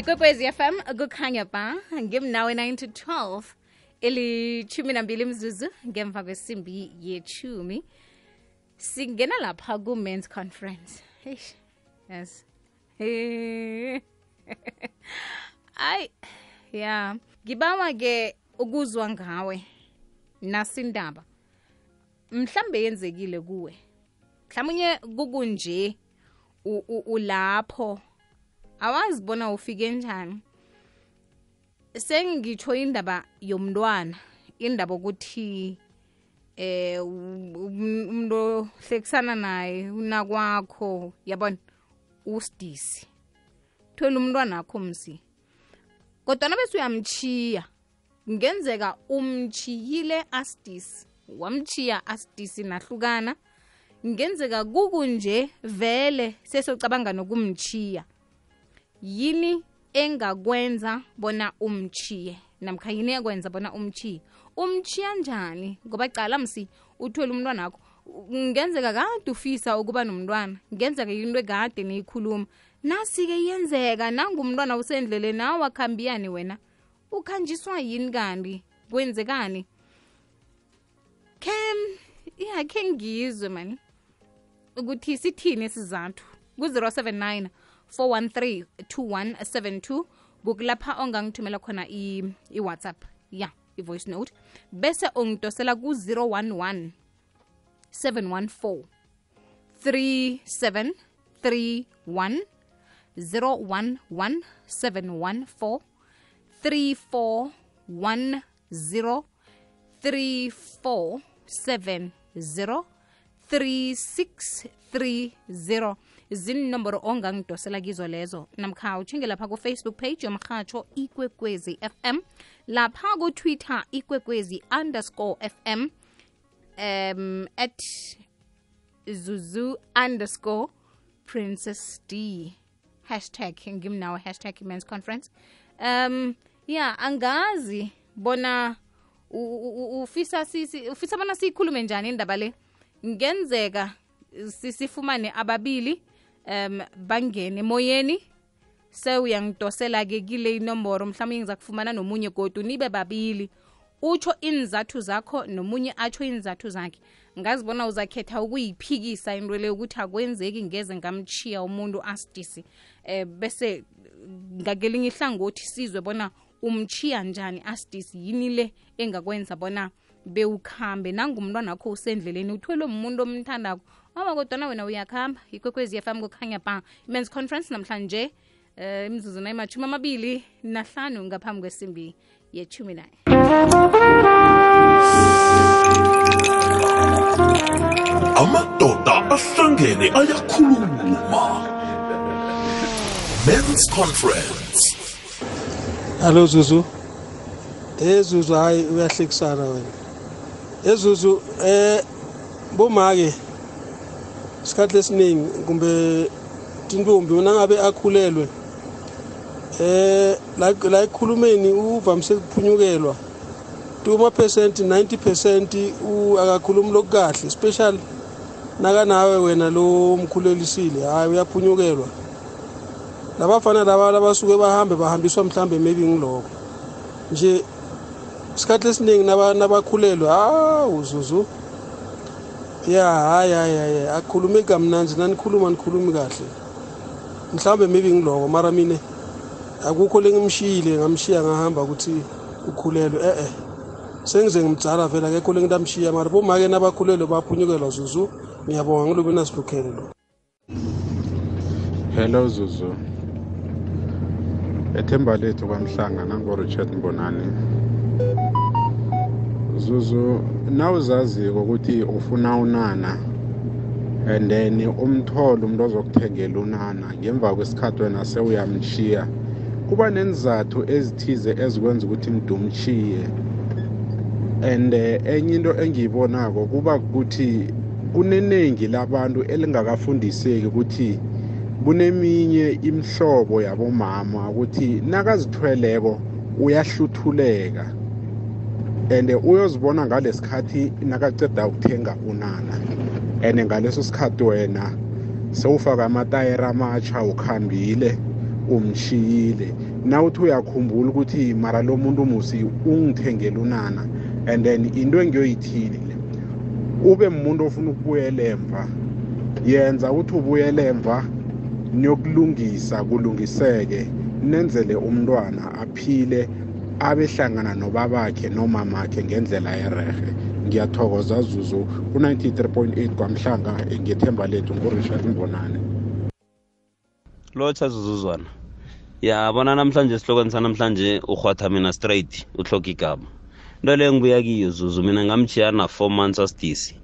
ikwekwezi fm kukhanya ba ngimnawe 9 to 12 ilithumi nambili mzuzu ngemva kwesimbi yechumi singena lapha ku-mans conference. Eish, yes. Ayi ya. Ngibawa ke ukuzwa ngawe nasindaba. Mhlambe yenzekile kuwe. Mhlawumnye kukunje ulapho awazi bona ufike njani. Sengitsho indaba yomntwana indaba ukuthi eh um- umuntu ohlekisana naye unakwakho yabona? Usidisi. Thola umntwana akho msi kodwa bese uyamchiya ngenzeka umchiyile asidisi wamchiya asidisi nahlukana. Ngenzeka kukunje vele sesocabanga nokumchiya yini engakwenza bona umchiye? Namkha yini yakwenza bona umchiye? Umchiya njani? Ngoba cala msi uthwele umntwana wakho ngenzeka kade ufisa ukuba nomntwana ngenzeka into ekade niyikhuluma. Nasi-ke yenzeka nangumntwana usendleleni nawe wakhambiyani wena ukhanjiswa yini kanti? Kwenzekani? Khe ya khe ngizwe mani ukuthi sithini esizathu ku-079 413 2172 kukulapha ongangithumela khona i-whatsapp ya i-voice note. Bese ungidosela ku-011 714 3731 011 714 3410 3470 3630 zininomboro ongangidosela kizo lezo. Namkha uthinge lapha kufacebook page yomrhatsho ikwekwezi fm lapha kutwitter ikwekwezi underscore fm um at zuzu underscore princess d. Hashtag ngimnawo hashtag men's conference. Um ya angazi bona ufisa sisi ufisa bona siyikhulume njani indaba le. Ngenzeka sisifumane ababili um bangene emoyeni sewuyangidosela-ke kile inomboro mhlawumbe ngiza kufumana nomunye godu nibe babili. Utsho inzathu zakho nomunye atsho inzathu zakhe. Ngazibona uzakhetha ukuyiphikisa into le ukuthi akwenzeki ngeze ngamchiya umuntu asidisi. Eh bese ngakelinye ihlangothi sizwe bona umchiya njani asidisi yini le engakwenza bona bewukhambe. Nangumntwana wakho usendleleni uthwele umuntu omthandako ama kodwana wena uyakuhamba ikwekwezi fm kukhanya ba imens conference namhlanje um imzuzu nayimathumi amabili nahlanu ngaphambi kwesimbi yethumi naye amadoda ahlangene ayakhuluma. Men's conference. Hallo Zuzu. Eh Zuzu hayi uyahlekisana wena. ezuzu Zuzu eh bomake isikhathi lesiningi kumbe tintombi una ngabe akhulelwe eh la ekhulumeni uvamise ukuphunyukelwa. Tuma percent 90% u akakhulumi lokukahle special naka nawe wena lo mkhulelisile hayi uyaphunyukelwa. Labafana laba labasuke bahambe bahambiswa mhlambe maybe ngiloko nje isikhathi esiningi naba- nabakhulelwe hawu zuzu. Ya hayi hayi hayi akhulume kamnanzi nanikhuluma nikhulumi kahle. Mhlawumbe maybe ngiloko mara mine akukho lengimshiyile ngamshiya ngahamba ukuthi ukhulelwe eh eh sengize ngimdzala vele akekho lengitamshiya mara bomake nabakhulelwe baphunyukelwa zuzu. Ngiyabonga ngilobe nasilukhele lo. Hello zuzu. Ethemba lethu kwamhlanga nango-richard mbonani. Zuzu nawuzaziko ukuthi ufuna unana and then umthole umuntu ozokuthengela unana ngemva kwesikhathi wena sewuyamshiya kuba nenzathu ezithize ezikwenza ukuthi mdumchiye and eh, enye into engiyibonako kuba ukuthi kuneningi labantu elingakafundiseki ukuthi kuneminye imhlobo yabomama ukuthi nakazithweleko uyahluthuleka. And uyozibona ngalesikhathi nakaceda ukuthenga unana. And ngaleso sikhathi wena sewufaka amatayera amatsha ukhambile umshiyile nawuthi uyakhumbula ukuthi mara lo muntu musi ungithengele unana and then into engiyoyithini le? Ube umuntu ofuna ukubuyela emva. Yenza ukuthi ubuyele emva niyokulungisa kulungiseke nenzele umntwana aphile abehlangana nobabakhe nomamakhe ngendlela erehe ngiyathokoza zuzu ku-93.8 kwamhlanga ngethemba lethu ngurishard mbonane. Lotsha zuzuzwana yabona namhlanje esihlokweni sanamhlanje urhwatha mina straight uhloka igama. Into leyo ngibuya kiyo zuzu mina ngamjiya na-four months asidisi.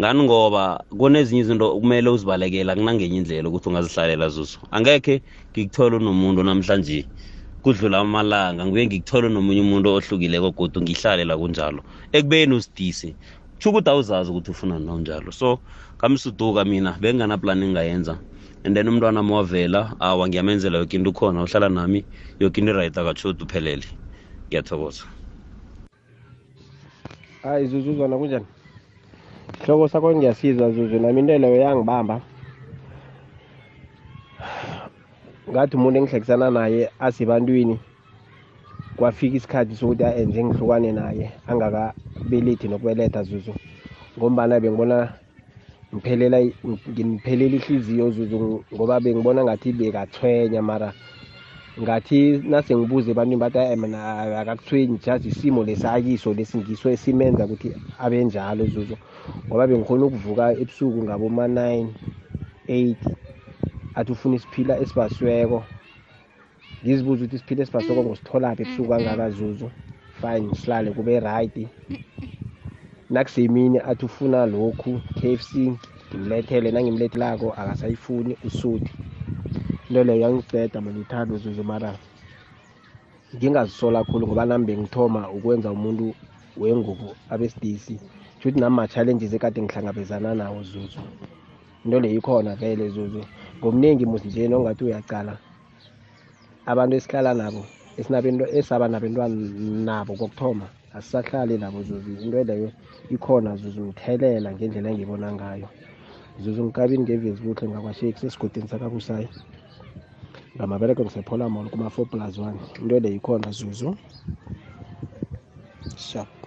Ngani ngoba kunezinye izinto kumele uzibalekela kunangenye indlela ukuthi ungazihlalela zuzu? Angekhe ngikuthole unomuntu namhlanje kudlula amalanga. Nguye ngikuthole nomunye umuntu ohlukileko ngihlale la kunjalo. Ekubeni usidise tsho ukuthi awuzazi ukuthi ufuna nonjalo so kamsuduka mina benginganaplani engingayenza. And then umntwana mawavela awa ngiyamenzela yoke into ukhona uhlala nami yoke into right akatshuti uphelele. Ngiyathokoza. Hayi zuzuzwana kunjani? Hloko sakho ngiyasiza zuzu nami into leyo yangibamba ngathi umuntu engihlekisana naye asebantwini kwafika isikhathi sokuthi enje ngihlukane naye angakabelethi nokubeletha zuzu. Ngombana bengibona ngiphelela ngiphelela ihliziyo zuzu ngoba bengibona ngathi bekathwenya mara. Ngathi nase ngibuze ebantwini bathi "Eh, mina akakuthwenyi just isimo lesakiso lesingiso esimenza ukuthi abe njalo zuzu. Ngoba bengikhona ukuvuka ebusuku ngaboma-nine eight athi ufuna isiphila esibasiweko. Ngizibuza ukuthi isiphila esibasiweko ngositholaphi ebusuku kangaka zuzu? Fine silale kube right. Nakusemini athi ufuna lokhu k f c ngimlethele. Nangimlethelako akasayifuni usuthi into leyo yangiqeda mana ithando zuzu mara. Ngingazisola khulu ngoba nami bengithoma ukwenza umuntu wengubo abesidisi. Shuthi nami ma-challenges ekade ngihlangabezana nawo zuzu. Into leyo ikhona vele zuzu. Ngomningi musi nje nongathi uyacala. Abantu esihlala nabo esinabento esaba nabentwana nabo kokuthoma asisahlali nabo zuzu. Into leyo ikhona zuzu ngthelela ngendlela engibona ngayo. Zuzu ngikabini ngevezi buhle ngakwasheki sesigodini sakabusayi ngamabereko ngisephola mall kuma-four plus one. Into leyo ikhona zuzu. Sharp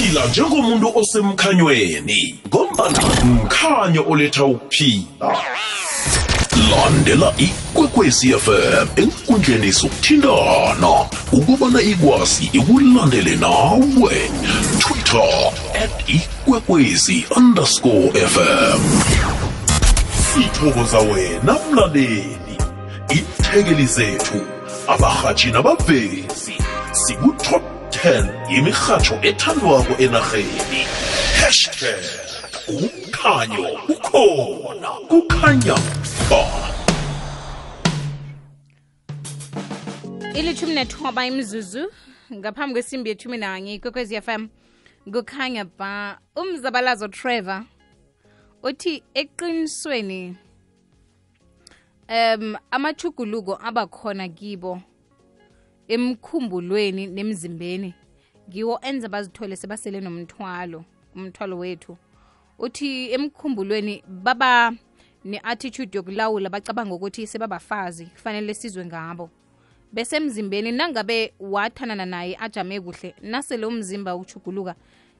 phila njengomuntu osemkhanyweni ngombana mkhanyo oletha ukuphila. Landela ikwekwezi fm enkundleni zokuthintana ukubana ikwazi ikulandele nawe. Twitter at ikwekwezi underscore fm sithokoza wena mlaleli iithekeli zethu abarhatshi nabavezi siku-top 10 yemirhatsho ethandwako enarheni. Hashtag umkhanyo ukhona. Kukhanya ba. Ilithumi nethoba imzuzu ngaphambi kwesimbi yethumi nanye ikwekwezi fm kukhanya ba. Umzabalazo trevor uthi eqinisweni um amachuguluko abakhona kibo emkhumbulweni nemzimbeni. Ngiwo enza bazithole sebasele nomthwalo umthwalo wethu. Uthi emkhumbulweni baba ne-attitude yokulawula bacabanga ukuthi sebabafazi kufanele sizwe ngabo. Bese emzimbeni nangabe wathanana naye ajame kuhle nasele umzimba uchuguluka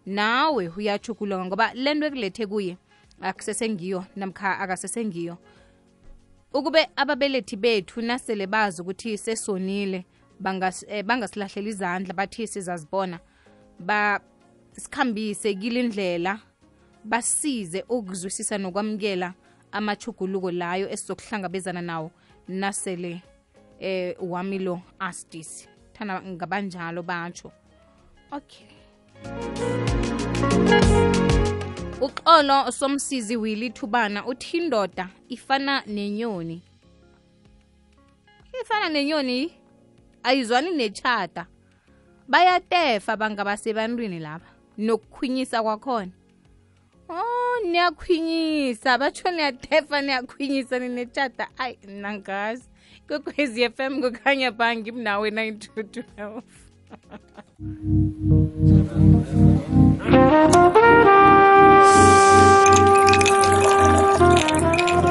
nawe uyachuguluka ngoba lento ekulethe kuye akusesengiyo namkha akasesengiyo ukube ababelethi bethu nasele bazi ukuthi sesonile bangas- eh, bangasilahlela izandla bathi sizazibona. Basikhambise kile ndlela basize ukuzwisisa nokwamukela amachuguluko layo esizokuhlangabezana nawo nasele eh wami lo astis. Thana ngabanjalo batsho okay. Uxolo somsizi wili thubana uthi indoda ifana nenyoni. Ifana nenyoni ayizwani nechata bayatefa bangabasebantwini lapha nokukhwinyisa kwakhona. Oh niyakhwinyisa batsho niyatefa niyakhwinyisa ninechata ayi nangazi kwekwezi FM kukhanya bangi mnawe 9212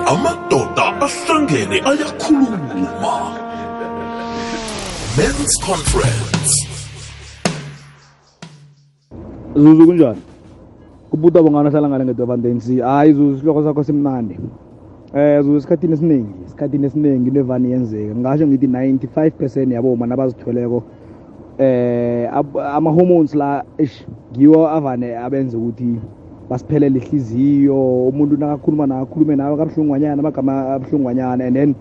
amadoda ahlangene ayakhuluma men's conference. Zuzu kunjani? Kubuta bongana hlala ngale ngedovandensi hayi zuzu isihloko sakho simnandi. Eh zuzu esikhathini esiningi esikhathini esiningi into evani yenzeka. Ngingasho ngithi 95 percent yaboma nabazithweleko eh ab- ama-hormones la eish ngiwo avane abenze ukuthi basiphelele ihliziyo. Umuntu nakakhuluma nakakhulume nawe kabuhlungwanyana amagama abuhlungwanyana and then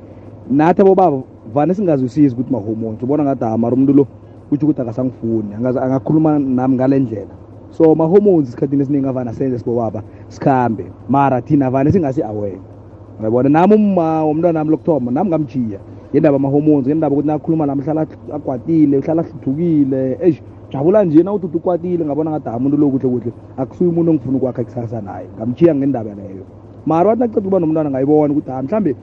nathi abobaba vane singazwisisi ukuthi ma-hormones ubona ngathi amara umuntu lo kutsho ukuthi akasangifuni angaze- angakhuluma nami ngale ndlela. So ma-hormones esikhathini esiningi avane asenze sibobaba sikhambe. Mara thina vane singasi-aware uyabona? Nami umma womntwana nami lokuthoma nami ngamjiya. Ngendaba ama-hormones ngendaba ukuthi nakhuluma nami uhlala akwatile uhlala hluthukile eish jabula nje na uthi ukwatile ngabona ngathi umuntu lo kuhle kuhle. Akusuye umuntu engifuna ukwakha ikusasa naye. Ngamjiya ngendaba leyo. Mara wathi naceda ukuba nomntwana ngayibona ukuthi ha mhlambe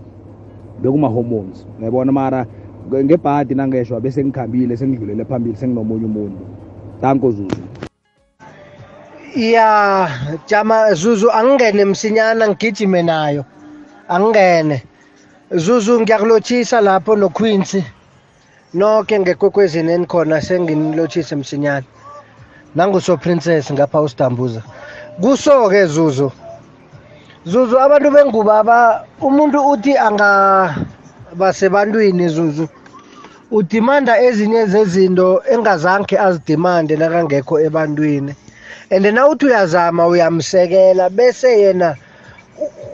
bekuma-hormones. Uyabona mara nge- ngebhadi nangeshwa bese ngikhambile sengidlulele phambili senginomunye umuntu. Danko zuzu. Ya jama zuzu angingene msinyana ngigijime nayo. Angingene. Zuzu ngiyakulotshisa lapho noqueens nonke ngekwekwezini enikhona senginilotshise msinyana. Nanguso princess ngapha usdambuza kuso-ke zuzu zuzu abantu bengubo umuntu uthi angaba sebantwini zuzu udimanda ezinye zezinto engazange azidimande nakangekho ebantwini. And na uthi uyazama uyamsekela bese yena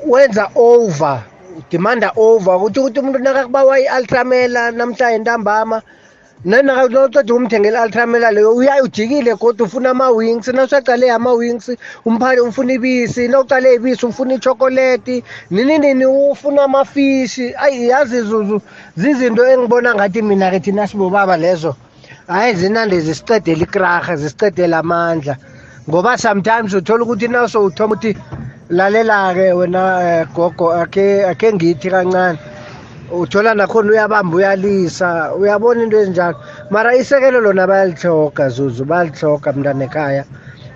wenza over udimanda over ukuthi ukuthi umuntu nakakubawa i-ultramela namhlanje ntambama nanaqeda umthengela i-ultramela leyo uya ujikile kodwa ufuna ama-wings nawusaqale ama-wings umphathi ufuna ibisi nawuqale ibisi ufuna ichokoleti nini nini ufuna amafishi ayi yazi zuzu zizinto engibona ngathi mina-ke thina sibobaba lezo. Hhayi zinande zisiqedela ikraha zisiqedela amandla. Ngoba sometimes uthola ukuthi naso uthoma ukuthi lalela-ke wena eh, gogo akhe akhe ngithi kancane. Uthola nakhona uyabamba uyalisa uyabona into ezinjalo mara isekelo lona bayalihloga zuzu bayalihloga mntana ekhaya.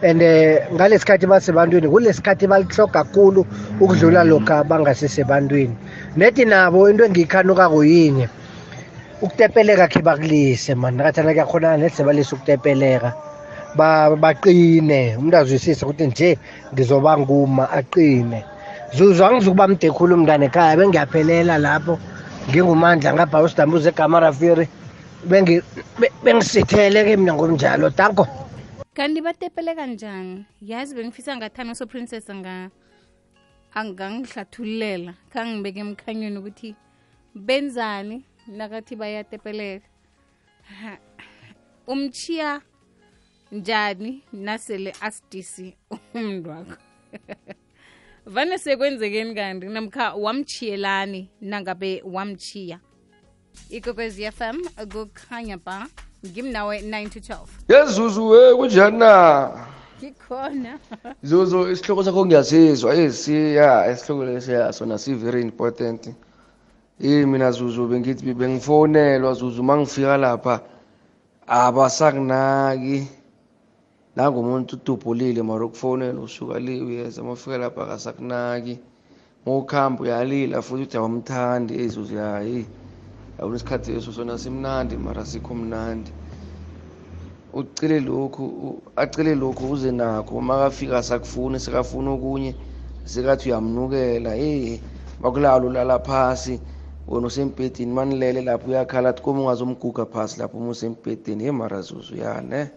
And um ngalesi sikhathi basebantwini kulesi sikhathi balihloga kakhulu ukudlula lokhu bangasisebantwini nedi nabo into engiyikhanukako yinye ukutepeleka khe bakulise mani nakathana kuyakhonana nethi sebalise ukutepeleka. Ba- baqine. Umuntu azwisise ukuthi nje ngizoba nguma aqine. Zuzu angizukuba mde khulu mntana ekhaya bengiyaphelela lapho. Ngingumandla ngapha usidambuze egama rafiri bengi- bengisithele-ke mina ngomnjalo danko. Kanti batepele kanjani? Yazi bengifisa ngathana usoprincess anga angangihlathululela khangibeke emkhanyweni ukuthi benzani nakathi bayatepeleka. Umchiya njani nasele asidisi umuntu wakho vane sekwenzekeni kanti namkha wamchiyelani nangabe wamchiya ikokwezi fm kukhanya ba ngimnawe 9 to 12 yezuzu we kunjani na ngikhona. Zuzu isihloko sakho ngiyasizwa. Esiya isihloko lesiya sona si-very important. Eh mina zuzu bengithi bengifonelwa zuzu mangifika lapha abasakunaki nangumuntu udubhulile mara ukufonela usuka le uyeza uma ufika lapha akasakunaki. Uma ukuhamba uyalila futhi uthi awamthandi ezuzu yayi yabona isikhathi eso sona simnandi mara sikho mnandi. Ucile lokhu u- acile lokhu uze nakho. Uma kafika sakufuni sekafuna okunye sekathi uyamnukela eh makulala ulala phasi. Wena usembhedeni manilele lapho uyakhala athi koma ungazomguga phasi lapho uma usembhedeni. He mara zuzu yane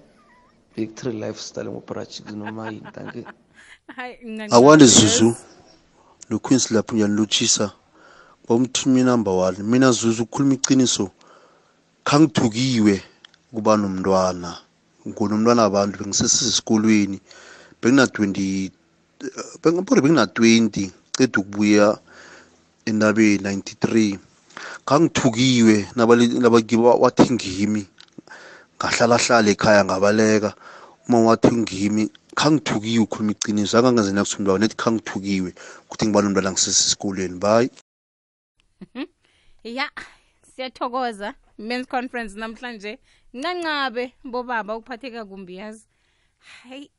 victory lifestyle ngobrajik noma yini tanke hayi ncancane. akwande zuzu. Loqueens lapho ngiyanilotshisa bomthumi number one mina zuzu ukukhuluma iqiniso khangithukiwe kuba nomntwana. Ngunomntwana abantu bengisesesikolweni. Bengina-20 bengibore bengina-20 ceda ukubuya entabeni 93 ngangithukiwe nabali- nabaki- wathi ngimi ngahlalahlala ekhaya ngabaleka. Uma wathi ngimi khangithukiwe ukhuluma iqiniso. Angangaze umntu nethi khangithukiwe. Ukuthi ngiba umntwana ngisesesikolweni bayi ya siyathokoza. Men's conference namhlanje. Ncancabe bobaba ukuphatheka kumbi yazi. Hayi